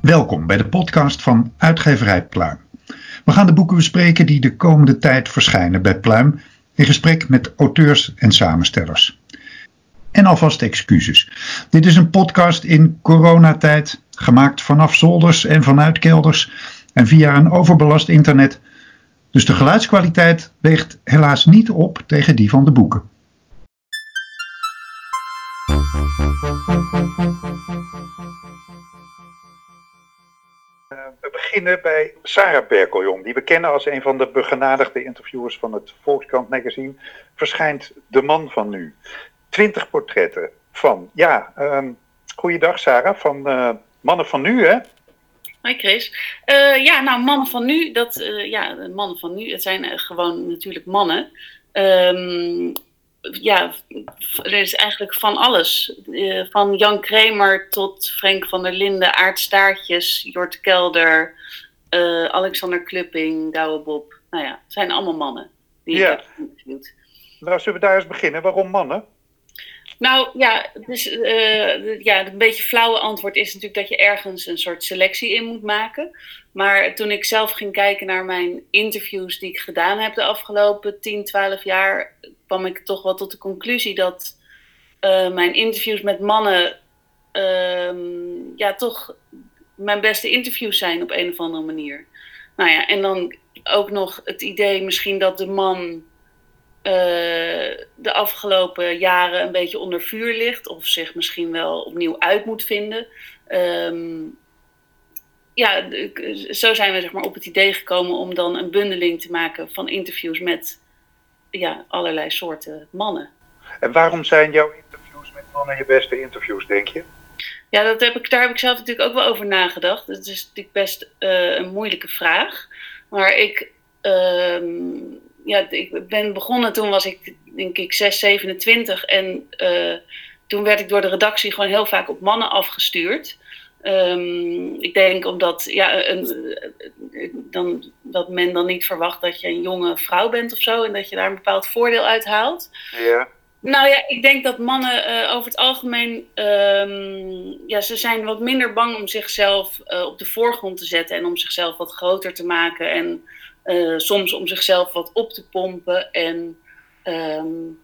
Welkom bij de podcast van Uitgeverij Pluim. We gaan de boeken bespreken die de komende tijd verschijnen bij Pluim in gesprek met auteurs en samenstellers. En alvast excuses. Dit is een podcast in coronatijd, gemaakt vanaf zolders en vanuit kelders en via een overbelast internet. Dus de geluidskwaliteit weegt helaas niet op tegen die van de boeken. We beginnen bij Sarah Berkeljong, die we kennen als een van de begenadigde interviewers van het Volkskrant magazine. Verschijnt De Man van Nu. Twintig portretten van, ja, um, goeiedag Sarah, van uh, Mannen van Nu hè? Hoi Chris. Uh, ja, nou, mannen van nu, dat, uh, ja, mannen van nu, het zijn gewoon natuurlijk mannen. Um, ja, er is eigenlijk van alles. Van Jan Kramer tot Frank van der Linden, Aart Staartjes, Jort Kelder, Alexander Klupping, Douwe Bob. Nou ja, het zijn allemaal mannen die ja. ik heb. Nou, zullen we daar eens beginnen? Waarom mannen? Nou ja, dus, uh, ja, een beetje flauwe antwoord is natuurlijk dat je ergens een soort selectie in moet maken. Maar toen ik zelf ging kijken naar mijn interviews die ik gedaan heb de afgelopen 10, 12 jaar, kwam ik toch wel tot de conclusie dat uh, mijn interviews met mannen uh, ja, toch mijn beste interviews zijn op een of andere manier. Nou ja, en dan ook nog het idee misschien dat de man de afgelopen jaren een beetje onder vuur ligt of zich misschien wel opnieuw uit moet vinden. Um, ja, zo zijn we zeg maar, op het idee gekomen om dan een bundeling te maken van interviews met ja, allerlei soorten mannen. En waarom zijn jouw interviews met mannen je beste interviews, denk je? Ja, dat heb ik, daar heb ik zelf natuurlijk ook wel over nagedacht. Het is natuurlijk best uh, een moeilijke vraag. Maar ik, uh, ja, ik ben begonnen, toen was ik denk ik 6, 27. En uh, toen werd ik door de redactie gewoon heel vaak op mannen afgestuurd. Um, ik denk omdat ja, een, dan, dat men dan niet verwacht dat je een jonge vrouw bent of zo en dat je daar een bepaald voordeel uit haalt. Ja. Nou ja, ik denk dat mannen uh, over het algemeen, um, ja, ze zijn wat minder bang om zichzelf uh, op de voorgrond te zetten en om zichzelf wat groter te maken en uh, soms om zichzelf wat op te pompen en um,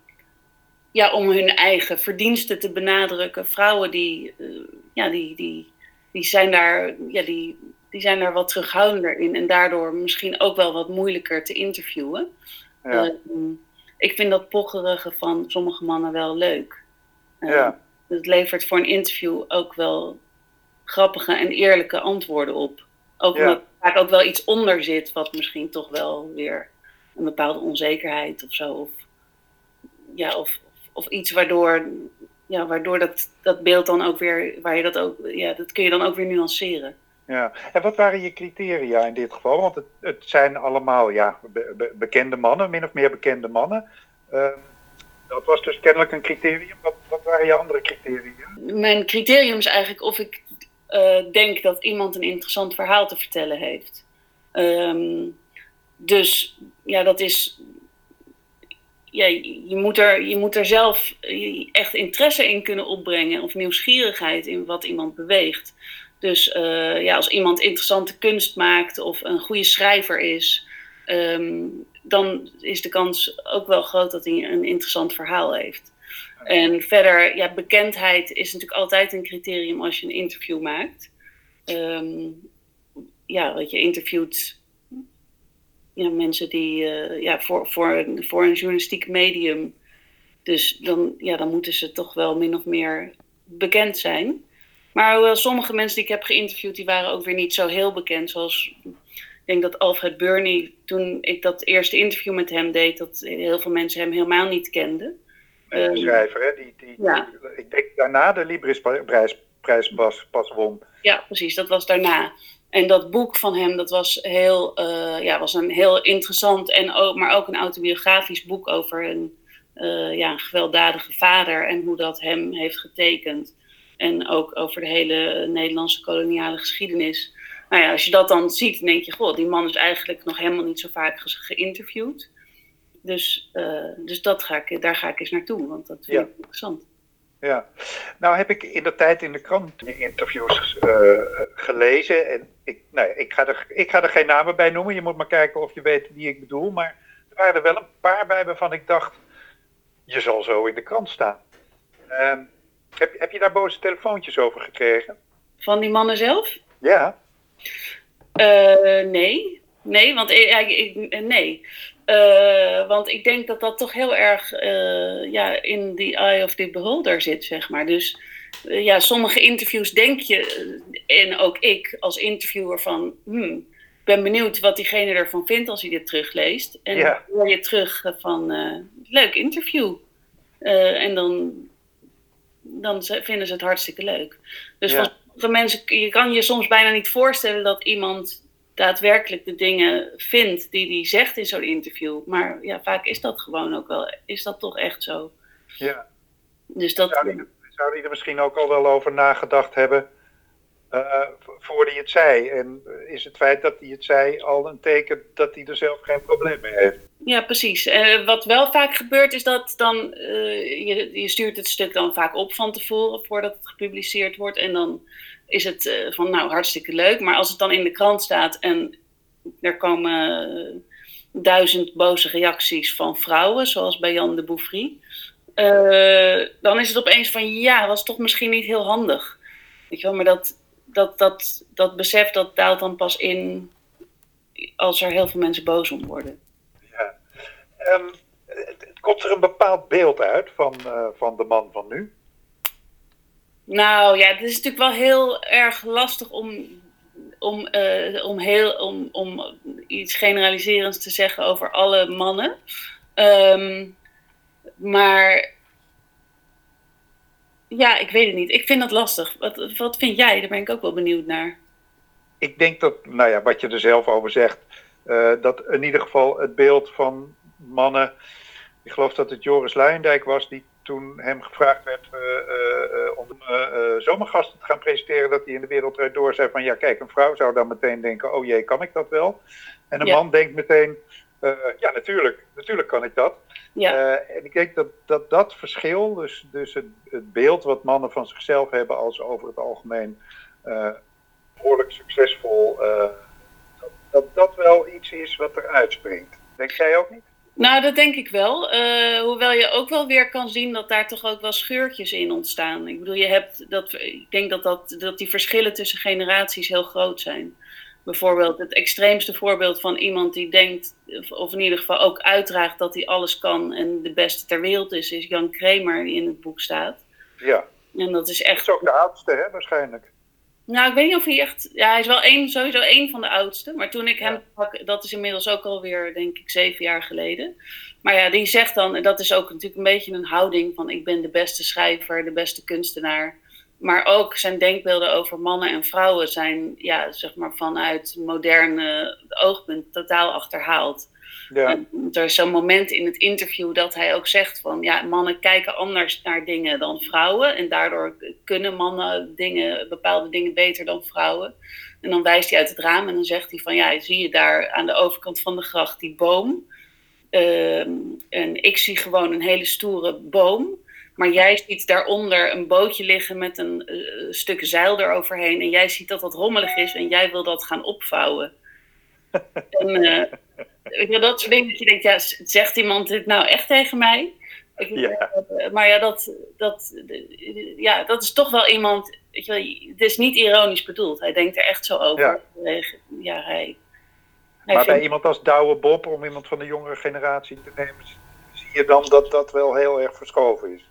ja, om hun eigen verdiensten te benadrukken. Vrouwen die, ja, die, die, die zijn daar, ja, die, die zijn daar wat terughoudender in en daardoor misschien ook wel wat moeilijker te interviewen. Ja. Uh, ik vind dat pocherige van sommige mannen wel leuk. Uh, ja. Het levert voor een interview ook wel grappige en eerlijke antwoorden op. Ook Ja. omdat vaak ook wel iets onder zit wat misschien toch wel weer een bepaalde onzekerheid of zo. Of, ja, of, of iets waardoor ja, waardoor dat, dat beeld dan ook weer, waar je dat ook, ja, dat kun je dan ook weer nuanceren. Ja, en wat waren je criteria in dit geval? Want het, het zijn allemaal ja, be, be, bekende mannen, min of meer bekende mannen. Uh, dat was dus kennelijk een criterium. Wat, wat waren je andere criteria? Mijn criterium is eigenlijk of ik uh, denk dat iemand een interessant verhaal te vertellen heeft. Um, dus ja, dat is je, moet er, je moet er zelf echt interesse in kunnen opbrengen of nieuwsgierigheid in wat iemand beweegt. Dus uh, ja, als iemand interessante kunst maakt of een goede schrijver is, um, dan is de kans ook wel groot dat hij een interessant verhaal heeft. En verder, ja, bekendheid is natuurlijk altijd een criterium als je een interview maakt. Um, ja, wat je interviewt ja, mensen die uh, ja, voor, voor, voor een journalistiek medium. Dus dan, ja, dan moeten ze toch wel min of meer bekend zijn. Maar hoewel sommige mensen die ik heb geïnterviewd, die waren ook weer niet zo heel bekend. Zoals ik denk dat Alfred Burney, toen ik dat eerste interview met hem deed, dat heel veel mensen hem helemaal niet kenden. Een schrijver, hè? Die, die, ja. die, ik denk daarna de Librisprijs prijs pas, pas won. Ja, precies, dat was daarna. En dat boek van hem, dat was, heel, uh, ja, was een heel interessant, en ook, maar ook een autobiografisch boek over een ja, een gewelddadige vader en hoe dat hem heeft getekend. En ook over de hele Nederlandse koloniale geschiedenis. Nou ja, als je dat dan ziet, dan denk je, god, die man is eigenlijk nog helemaal niet zo vaak geïnterviewd. Dus, dus dat ga ik, daar ga ik eens naartoe, want dat vind ik interessant. Ja, nou heb ik in de tijd in de krant interviews uh, gelezen. En ik, nou, ik, ga er, ik ga er geen namen bij noemen. Je moet maar kijken of je weet wie ik bedoel. Maar er waren er wel een paar bij waarvan ik dacht: je zal zo in de krant staan. Uh, heb, heb je daar boze telefoontjes over gekregen? Van die mannen zelf? Ja. Uh, nee. Nee, want ik, ik, nee. Uh, want ik denk dat dat toch heel erg uh, ja, in the eye of the beholder zit, zeg maar. Dus uh, ja, sommige interviews denk je, en ook ik als interviewer van... Hmm, ik ben benieuwd wat diegene ervan vindt als hij dit terugleest. En dan hoor je terug van, leuk interview. en dan, dan vinden ze het hartstikke leuk. Dus ja. van mensen, je kan je soms bijna niet voorstellen dat iemand daadwerkelijk de dingen vindt die hij zegt in zo'n interview. Maar ja, vaak is dat gewoon ook wel, is dat toch echt zo. Ja. Dus dat... Zou hij, zou hij er misschien ook al wel over nagedacht hebben uh, voordat hij het zei? En is het feit dat hij het zei al een teken dat hij er zelf geen probleem mee heeft? Ja, precies. Uh, wat wel vaak gebeurt is dat dan, uh, je, je stuurt het stuk dan vaak op van tevoren voordat het gepubliceerd wordt. En dan is het uh, van nou hartstikke leuk. Maar als het dan in de krant staat en er komen duizend boze reacties van vrouwen, zoals bij Jan de Bouffry, uh, dan is het opeens van ja, was toch misschien niet heel handig. Weet je wel, maar dat, dat, dat, dat besef dat daalt dan pas in als er heel veel mensen boos om worden. Ja. Um, komt er een bepaald beeld uit van, van de man van nu? Nou ja, het is natuurlijk wel heel erg lastig om, om, uh, om, heel, om, om iets generaliserends te zeggen over alle mannen. Um, maar ja, ik weet het niet. Ik vind dat lastig. Wat, wat vind jij? Daar ben ik ook wel benieuwd naar. Ik denk dat, nou ja, wat je er zelf over zegt, uh, dat in ieder geval het beeld van mannen. Ik geloof dat het Joris Luijendijk was die toen hem gevraagd werd uh, uh, om zomergasten te gaan presenteren, dat hij in de wereld door zei van ja, kijk, een vrouw zou dan meteen denken, oh jee, kan ik dat wel? En een ja. man denkt meteen, ja, natuurlijk, natuurlijk kan ik dat. Ja. en ik denk dat dat, dat verschil, dus, dus het, het, beeld wat mannen van zichzelf hebben als over het algemeen behoorlijk succesvol, dat, dat dat wel iets is wat er uitspringt. Denk jij ook niet? Nou, dat denk ik wel. Uh, hoewel je ook wel weer kan zien dat daar toch ook wel scheurtjes in ontstaan. Ik bedoel, je hebt dat, ik denk dat, dat, dat die verschillen tussen generaties heel groot zijn. Bijvoorbeeld het extreemste voorbeeld van iemand die denkt, of in ieder geval ook uitdraagt dat hij alles kan en de beste ter wereld is, is Jan Kramer die in het boek staat. Ja. En dat is echt. Dat is ook de oudste, hè, waarschijnlijk. Nou, ik weet niet of hij echt. Ja, hij is wel één, sowieso één van de oudste. Maar toen ik hem pak, dat is inmiddels ook alweer, denk ik, zeven jaar geleden. Maar ja, die zegt dan, en dat is ook natuurlijk een beetje een houding van: ik ben de beste schrijver, de beste kunstenaar. Maar ook zijn denkbeelden over mannen en vrouwen zijn, ja, zeg maar, vanuit moderne oogpunt totaal achterhaald. Ja. er is zo'n moment in het interview dat hij ook zegt van ja, mannen kijken anders naar dingen dan vrouwen. En daardoor kunnen mannen dingen, bepaalde dingen beter dan vrouwen. En dan wijst hij uit het raam en dan zegt hij van ja, zie je daar aan de overkant van de gracht die boom. Uh, en ik zie gewoon een hele stoere boom. Maar jij ziet daaronder een bootje liggen met een uh, stuk zeil eroverheen. En jij ziet dat dat rommelig is en jij wil dat gaan opvouwen. en, uh, dat soort dingen dat je denkt, ja, zegt iemand dit nou echt tegen mij? Ja. Maar ja dat, dat, ja, dat is toch wel iemand, weet je wel, het is niet ironisch bedoeld. Hij denkt er echt zo over. Ja, ja hij, hij maar bij iemand als Douwe Bob, om iemand van de jongere generatie te nemen, zie je dan dat dat wel heel erg verschoven is?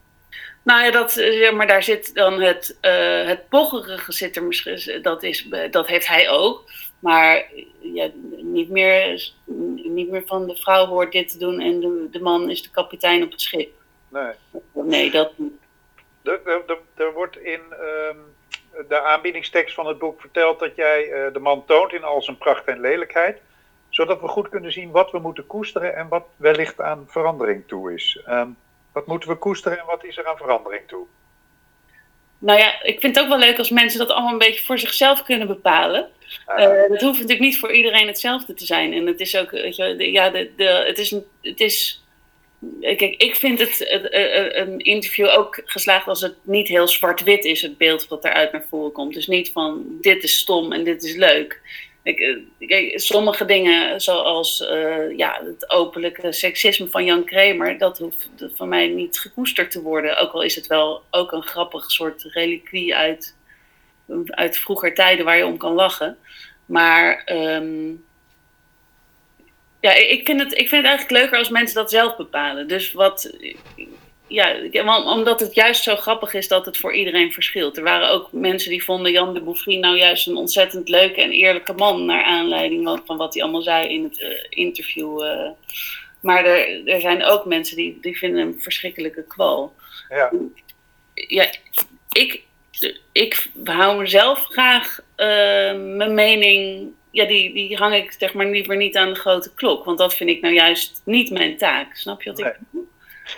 Nou ja, dat, ja maar daar zit dan het, uh, het pocherige zit er misschien, dat, is, dat heeft hij ook. Maar ja, niet, meer, niet meer van de vrouw hoort dit te doen en de, de man is de kapitein op het schip. Nee. Nee, dat niet. Er, er, er wordt in um, de aanbiedingstekst van het boek verteld dat jij uh, de man toont in al zijn pracht en lelijkheid. Zodat we goed kunnen zien wat we moeten koesteren en wat wellicht aan verandering toe is. Um, Wat moeten we koesteren en wat is er aan verandering toe? Nou ja, ik vind het ook wel leuk als mensen dat allemaal een beetje voor zichzelf kunnen bepalen. Uh, dat hoeft natuurlijk niet voor iedereen hetzelfde te zijn. En het is ook, weet je, ja, de, de, het is, het is Kijk, ik vind het, een interview ook geslaagd als het niet heel zwart-wit is, het beeld wat eruit naar voren komt. Dus niet van dit is stom en dit is leuk. Kijk, sommige dingen, zoals uh, ja, het openlijke seksisme van Jan Kramer, dat hoeft van mij niet gekoesterd te worden. Ook al is het wel ook een grappig soort reliquie uit, uit vroeger tijden waar je om kan lachen. Maar um, ja, ik vind, het, ik vind het eigenlijk leuker als mensen dat zelf bepalen. Dus wat, ja, omdat het juist zo grappig is dat het voor iedereen verschilt. Er waren ook mensen die vonden Jan de Bouffry nou juist een ontzettend leuke en eerlijke man. Naar aanleiding van wat hij allemaal zei in het uh, interview. Uh. Maar er, er zijn ook mensen die, die vinden hem verschrikkelijke kwal. Ja. Ja, ik, ik hou mezelf graag uh, mijn mening ja, die, die hang ik zeg maar liever niet aan de grote klok. Want dat vind ik nou juist niet mijn taak. Snap je wat ik bedoel?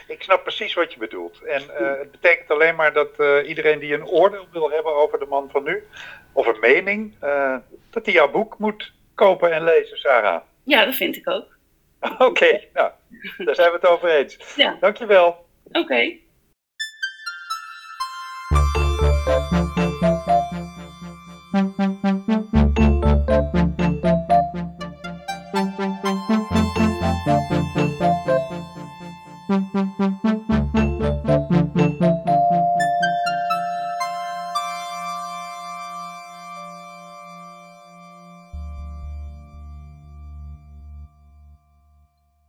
Ik snap precies wat je bedoelt. En uh, het betekent alleen maar dat uh, iedereen die een oordeel wil hebben over de man van nu, of een mening, uh, dat hij jouw boek moet kopen en lezen, Sarah. Ja, dat vind ik ook. Oké, okay, nou, daar zijn we het over eens. Ja. Dankjewel. Oké. Okay.